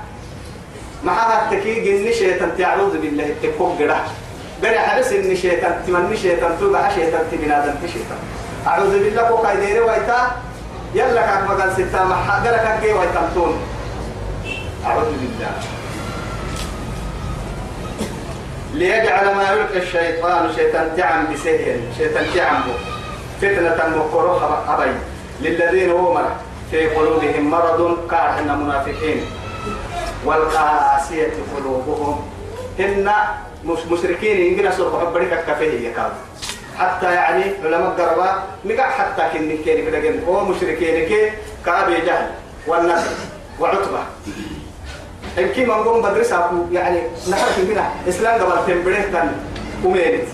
[SPEAKER 1] معها التكي جني شيطان تعوذ بالله تكو قرح قرح حبس إني شيطان تمني شيطان تبع شيطان تبنا دلت شيطان. أعوذ بالله كو قايديري ويتا. يلا كاك مقال ستة محا قرك كي ويتمتون أعوذ بالله. ليجعل ما يلقي الشيطان شيطان تعم بسهل شيطان تعم فتنة مكروه أبي. للذين هم في قلوبهم مرض كارهن منافقين والقاسية قلوبهم. هن مش مشركين إنجنا سرق حبرك كفيه يكاد حتى يعني علماء قربا نقع حتى كن كين كده جن هو مشركين كي كابي جهل والنصر وعتبة. إن كي من قوم بدرس أكو يعني نحر في بنا إسلام قبل تنبره كان أمينت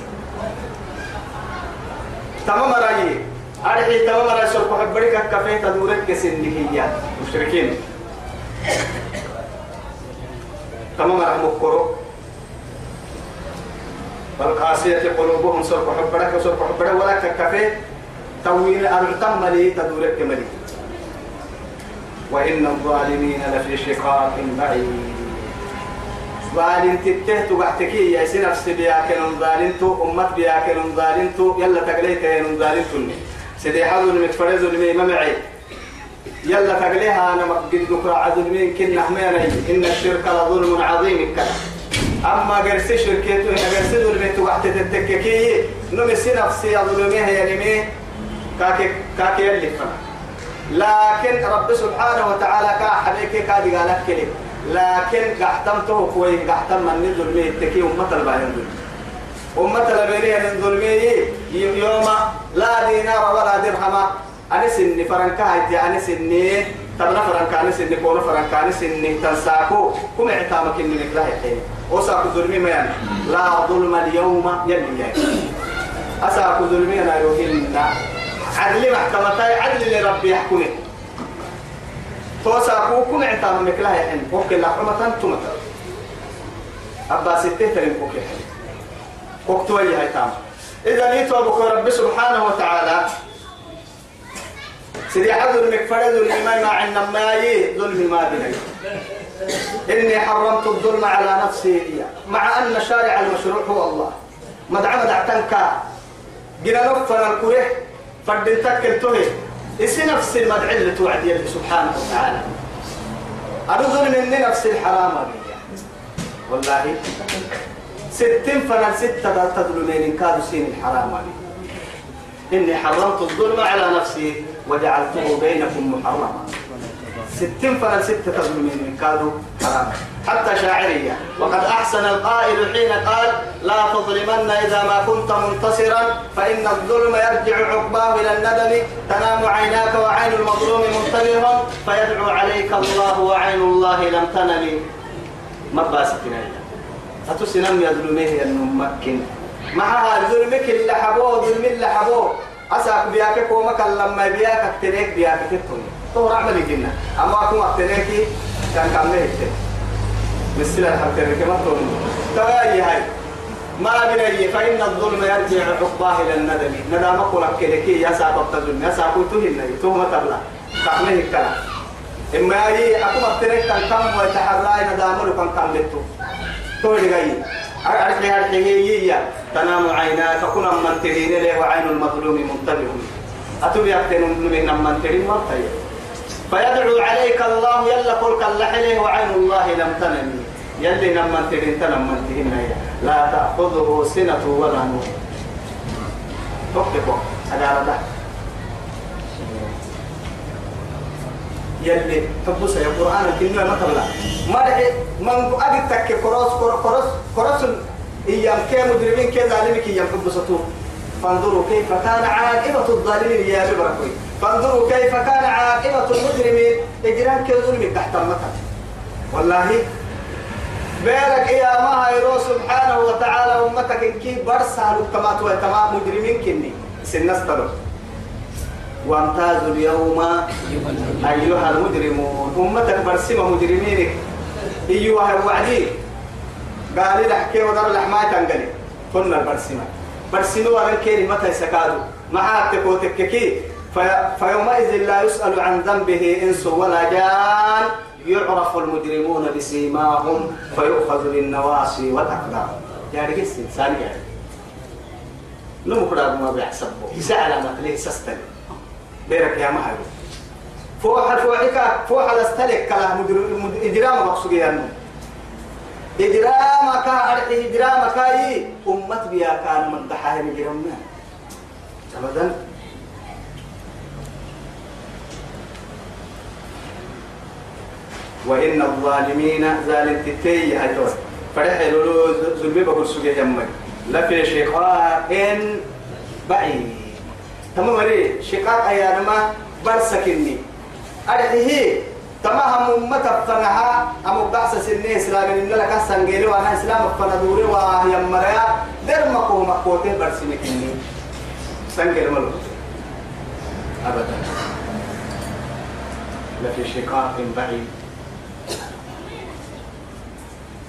[SPEAKER 1] تمام رأيي. أرحي تمام رأي سرق حبرك كفيه تدورك كسن هي مشركين. تمام رأي مكرو والقاسية قلوبهم سرق حبرك سرق حبرك ولا ككفي توين أرتم ملي تدورك ملي. وإن الظالمين لفي شقاق بعيد. ظالم تته تبعتكي يا سي نفس بياكل ظالمتو أمت بياكل ظالمتو يلا تقليت يا ظالمتني سيدي حاول متفرز لمي ممعي يلا تقليها أنا مقد ذكر عدل مين كنا حميني إن الشرك لظلم عظيم الكلام أما قرس شركته هنا دول بيت وقت تتككي نمسي نفسي ظلميها يا نمي كاك كاك يلي فنا لكن رب سبحانه وتعالى كا حبيك كادي قالك كلي لكن قحتمته كوي قحتم من ظلمي تكي أمة الباين أمة الباين ظلمي يوم لا دينار ولا درهم أنا سني فرنكا هاي أنا سني تبنا فرنكا أنا سني كونا فرنكا أنا سني تنساكو. كم اعتامك إني نكره الحين وساكو ظلمي ما يعني لا ظلم اليوم يلي يعني. أساكو ظلمي أنا يوهن عدل محكمة عدل لربي يحكمه. توساكو كم اعتام مكلا يعني وكل لحمة تمتا. أبا ستة ترين كوكي كوكتوا هاي تام إذا نيتوا أبوك رب سبحانه وتعالى سيدي حذر إنك فرد الإيمان مع النما ظلم ما إني حرمت الظلم على نفسي مع أن شارع المشروع هو الله. مدعم دعتنك. جنا نفنا الكره. فردن تكلته إسي نفس المدع اللي توعد يلي سبحانه وتعالى. أنا ظلم إني نفس الحرام بي والله. ستين فنا ستة تظلمين إن كادوا سين الحرام بي إني حرمت الظلم على نفسي. وجعلته بينكم محرما. ستين فلا ستة تظلمين من كادوا حرام. حتى شاعرية. وقد أحسن القائل حين قال لا تظلمن إذا ما كنت منتصرا فإن الظلم يرجع عقباه إلى الندم. تنام عيناك وعين المظلوم منتبه فيدعو عليك الله وعين الله لم تنم. ما باستنا أتسنم يظلمه أنه مكن معها ظلمك اللي حبوه ظلم اللي حبوه. أساك بياك كوما لما بياك تريك بياك تتوني تو رعمل الجنة أما أكون أتريكي كان كامل هيك مثل الحركة كما تقول تغاي هاي. ما بني فإن الظلم يرجع عقباه إلى الندم. ندم أقول كي يا سابق تظلم يا سابق تهين تهمة تبلا كامل الكلام. إما هي أكون أتريك كان كم ويتحرى. ندم لكم كم لتو. تو جاي أرحي هي تنام عيناك. كنا من ترين له وعين المظلوم منتبه. أتوب يكتن من من ترين مرتين فيدعو عليك الله. يلا قل كاللحله وعين الله لم تنم. يلي نمن ترين تنم ترين. لا تأخذه سنة ولا نوم. توقفوا هذا ده يلي حبوس يا قرآن الكلمة ما تبلا ما ده من أجد تك كروس كروس كروس إيام كي مجرمين كي ظالمين كي حبوسته فانظروا كيف كان عاقبة الظالمين يا ببركوي فانظروا كيف كان عاقبة المجرمين. إجرام كي ظلم تحت المطر. والله بيرك يا ما هيرو سبحانه وتعالى أمتك إنكي برسا لكتمات وتمام مجرمين كني. سنستلو وامتازوا اليوم أيها المجرمون. أمتك برسمة مجرمينك أيها الوعدي قال لي نحكي ودار الأحماء تنقلي. كنا البرسمة. برسمة ورن كيري متى يسكادوا معاك تكوتككي في فيومئذ لا يسأل عن ذنبه إنس ولا جان. يعرف المجرمون بسيماهم فيؤخذ بالنواصي والأقدام يعني قصة إنسان يعني؟ كنا ما بيحسبه. يسأل عن ليه سستل بيرك يا مهر. فوح فوحك فوح الاستلك كلا مجرم إجرام مقصود يعني إجرام كا أرحي إجرام كاي أمت بيا كان من ضحايا إجرامنا. أبدا. وإن الظالمين ظالم تتي هتوي فرح لولو ظلمي بقول سوجي جمعي لا في شقاق بعيد. تمام لي شقاق أيانما برسكني أرحيه تمام أمة فنها أم بعث سنة إسلام إن لك سنجيل وأنا إسلام فندوري وهي مريا در مكو مكوته برسمكني سنجيل ملو أبدا لفي شقاق بعيد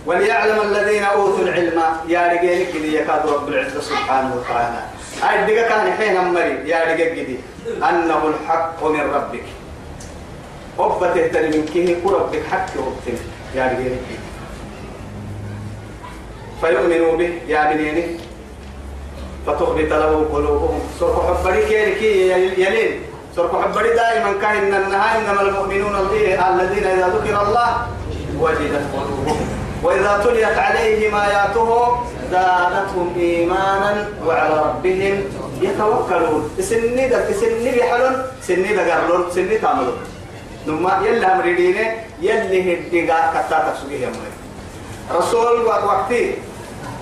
[SPEAKER 1] وليعلم الذين اوتوا العلم يا رجال كذي يكاد رب العزه سبحانه وتعالى أي دقه كان حين أمري. يا رجال كذي أنه الحق من ربك. أبته تري من كيه ربك حق وقتين يا رجال كذي فيؤمنوا به يا بنيني فتخبت له قلوبهم. سرق حبري كي يلين. سرق حبري دائما كان النهاية إنما المؤمنون الذين إذا ذكر الله وجدت قلوبهم. وإذا تليت عليهم آياته زادتهم إيمانا وعلى ربهم يتوكلون. سني ده سني بحلون سني ده قرلون سني تعملون نما يلا مريدين يلي هديغا كتا تسويه يا رسول وقتي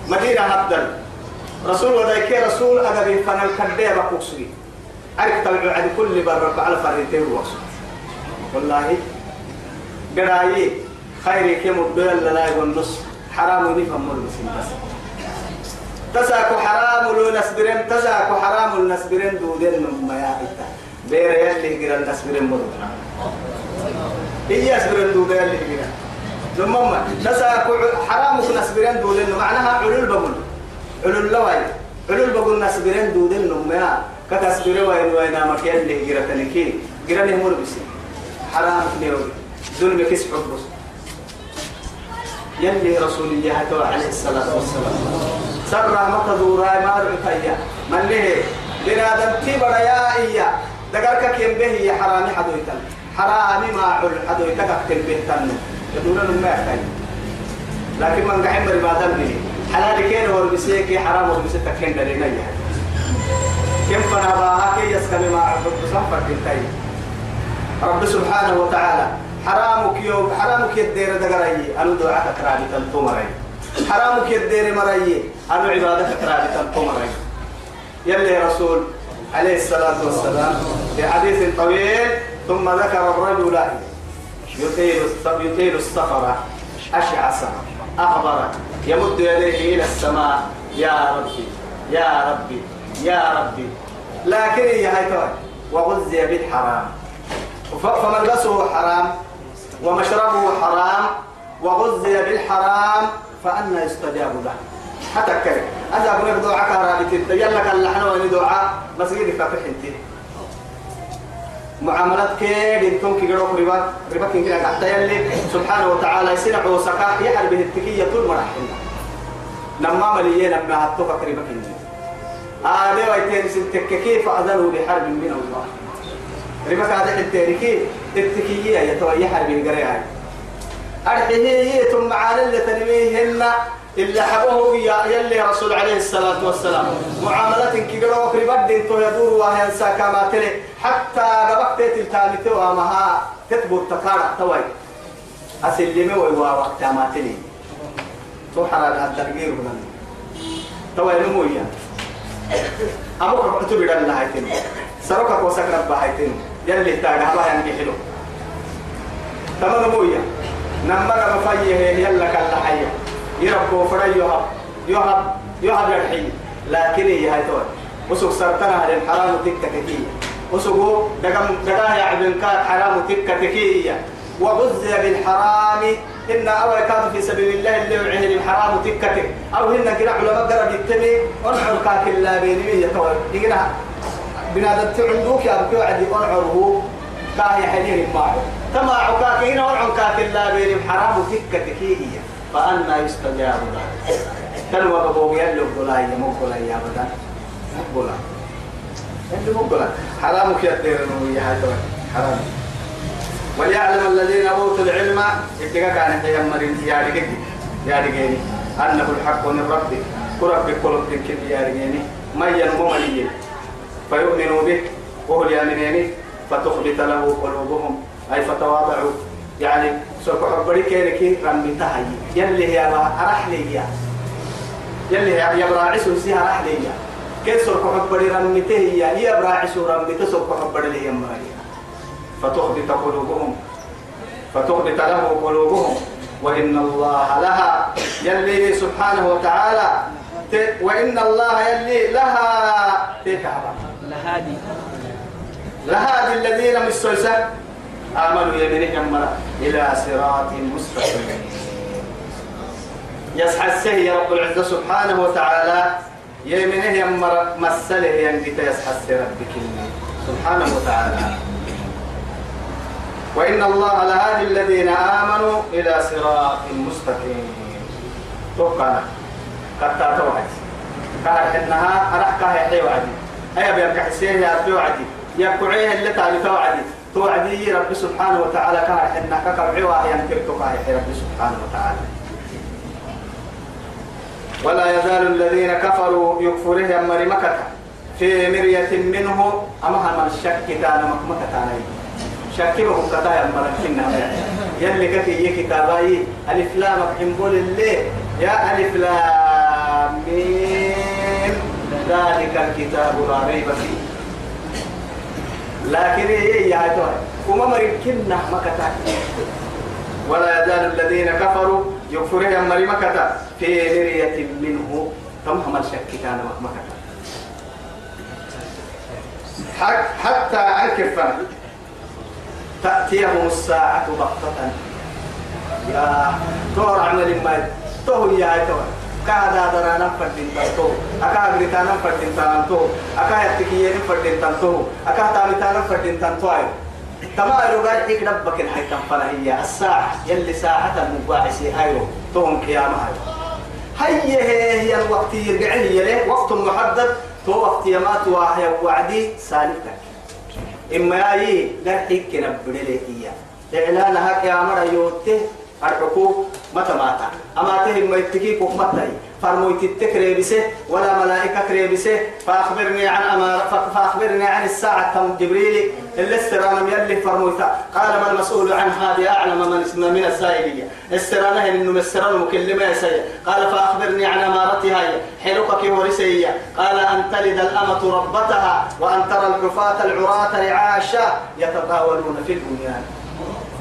[SPEAKER 1] مدينة هبدل رسول ودايك رسول أدبي فنال كدير بقوسي أرك تبع عن كل بر على فريتين وصل والله قرايه خير كم الدول لا يقول نص حرام نفهم المسلم بس تساكو حرام لو نسبرين تساكو حرام النسبرين دودين ما يا إتا بير يلي غير النسبرين مرو هي يسبرين دودين يلي غير ثم ما تساكو حرام نسبرين دودين معناها علول بقول. علول لواي. علول بقول نسبرين دودين ما كتسبرين وين وين ما اللي غير تنكين غير نمر بس حرام نيوي. ظلم كيس حبس يلي رسول الله عليه الصلاة والسلام. سر مكة دورا ما رأيتها من له بنادم تبرا يا إيا؟ دقرك كم به يا حرامي حدويتن. حرامي ما عل حدويتك كم به تن يدورن ما يحتاج لكن من قاعد مري ما دم به حلال كين هو بسيك حرام هو بسيك كين دلنا يا كم فنا باها يسكن ما صفر كنتي رب سبحانه وتعالى حرامك يوم حرامك يدير دقري أنا دعاء كرامي تنتمري حرامك يدير مري أنا عبادك كرامي تنتمري يلي رسول عليه الصلاة والسلام في حديث طويل ثم ذكر الرجل يطيل يطيل السفر أشعث. أخضر يمد يديه إلى السماء. يا ربي يا ربي يا ربي. لكن يا هاي وغزي بالحرام. فملبسه حرام. ومشربه حرام وغذي بالحرام فأنا يستجاب له. حتى كريم هذا أقول لك دعاء كهرباء. يلا كان لحنا وين دعاء. مسجد فاتح أنت؟ معاملات كيد أنتم كي جرو ربا ربا كين كده حتى يلي سبحانه وتعالى يسنع وسكا يحرب التكية طول مراحل لما مليين لما هتوقع ربا كين هذا ويتين سنتك؟ كيف أذنوا بحرب من الله؟ ربك هذا التاريخي التكية يتوي حرب القرية أرحيه ثم على اللي تنميهن إلا حبوه يا يلي رسول عليه الصلاة والسلام. معاملة كبيرة وكريبات دين تو يدور وهي كما تلي. حتى ربك تلتامته ومها تثبت تكارع توي. أسلمي ويوا وقت ما تلي. تو حرام التغيير هنا توي نمويا أبوك كتب الله هايتين سرقك وسكرت بهايتين يلي تاجا الله ينجحله تمام نمويا نمبر مفيه يلا كلا حيه يربو فري يهب يهب يهب يرحي لكن هي هاي توي وسوق سرطنا الحرام تكة تكية وسوق دقم دقاه يعبن كان حرام تكة تكية وغذي بالحرام إن أول كانوا في سبيل الله اللي يعين الحرام تكة أو هن كنا علماء قرب يتمي ونحر كاك الله بيني بيه توي يقنا بنادم تعندوك يا بكي وعدي ونحره كاه يحليه معه تما عكاك هنا ونحر كاك الله بيني. حرام تكة تكية فأنا يستجاب له كانوا أبوه يلو بلاي مو بلاي أبدا مو بلاي. اللي مو بلاي. حرامك يدير إنه هذا حرام. وليعلم الذين أوتوا العلم. اتقى كان يمر يا رجل. يا رجل. أنه الحق من ربك. وربك قلوب تنكد يا رجل. ما ينمو مليين فيؤمنوا به وهو اليامنين فتخبت له قلوبهم. أي فتواضعوا. يعني سوف حبري كيرك رميتها يلي هي أرح لي يلي هي يبراعس سيها أرح لي كيف سوف حبري رميته هي يبراعس رميته سوف حبري لي يمري فتخبت قلوبهم. فتخبت له قلوبهم. وإن الله لها. يلي سبحانه وتعالى وإن الله يلي لها تكعبا
[SPEAKER 2] لهادي.
[SPEAKER 1] لهادي الذين مسوسة. آمنوا يمنهم إلى صراط مستقيم. يسحى السهي رب العزة سبحانه وتعالى. يمنه يمر مسله ينقت يسحى ربك سبحانه وتعالى. وإن الله لهادي الذين آمنوا إلى صراط مستقيم. توقعنا قد توعد قال إنها أرحكها يحيي وعدي أي بيرك حسين يا أبي وعدي يا كعيه اللي تعالي توعدي توعدي رب سبحانه وتعالى كها إنك كبعوا ينكرتك يا رب سبحانه وتعالى. ولا يزال الذين كفروا يكفرهم مرمكة في مرية منه أما من الشك كان مكمكة عليه شكله كتايا مركنا يلي كتي كتاباي. ألف لام حنبول اللي يا ألف لام. ميم ذلك الكتاب لا ريب فيه. لكن إيه يا توي وما مركنا مكتا ولا يزال الذين كفروا يكفرون مريمكة في مرية منه. تمهم الشك كان مكتا حتى أنكفا تأتيهم الساعة بغتة. يا تور عمل ما تو يا تو كادا درا نفر دين تو أكا غريتا نفر دين تو أكا يتكيه نفر دين تو أكا تامتا نفر دين تو أي تما يرجع إيك ربك الحي تنفنا هي الساعة يلي ساعة المباعثة أيوه توم قيامة هي هي هي الوقت يرجع لي وقت محدد تو وقت يمات وحي وعدي سالفتك إما ياي لا نبدل لي إياه إعلانها يا مرة يوته الحقوق متى ماتا أما تهم ما يتكيك ومتى فرمويت التكري بسه ولا ملائكة كري بسه فأخبرني عن أما فأخبرني عن الساعة تم جبريل اللي استرانا يلي فرمويتا قال ما المسؤول عن هذه أعلم من اسمه من السائلية استرانا إنه مستران مكلمة يسيا قال فأخبرني عن أمارتها حلقك ورسية قال أن تلد الأمة ربتها وأن ترى الحفاة العراة رعاشا يتطاولون في البنيان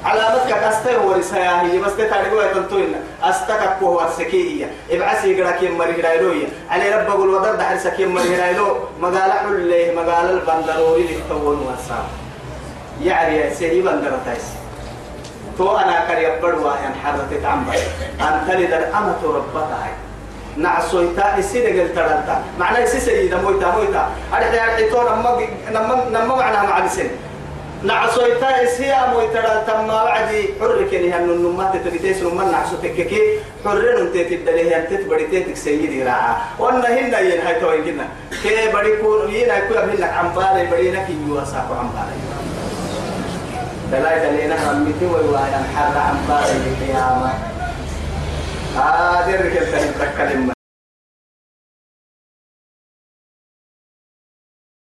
[SPEAKER 1] على متك أستي ورسايا هي بس تتعرفوا يتنطوين أستك هو السكية ابعسي قراك يمري هرايلوية علي رب أقول ودر دحر سكي يمري هرايلو مقال حليه مقال البندروري للتون والسام يعني سيدي بندر تايس تو أنا كريم بدوا يعني حرتت عمبا أن تلد الأمة ربتها نعسويتا السيدة قلت ترنتا معنى السي سيدة مويتا مويتا أرحي أرحي تو نما نما نما معناها مع السن نعسويتا إسيا مويتا تما وعدي حرك يعني أن النمات تبتيس نما نعسو تككي. حرين انت تدليه انت تبريتك سيدي راعا. وأنا هنا ين هاي توين كنا. كي بدي كون ينا كوي هنا عمبالي بدي نكي يواساكو عمبالي دلاي دلينا رميتي ويوانا حر عمبالي القيامة هذه الركب تكلم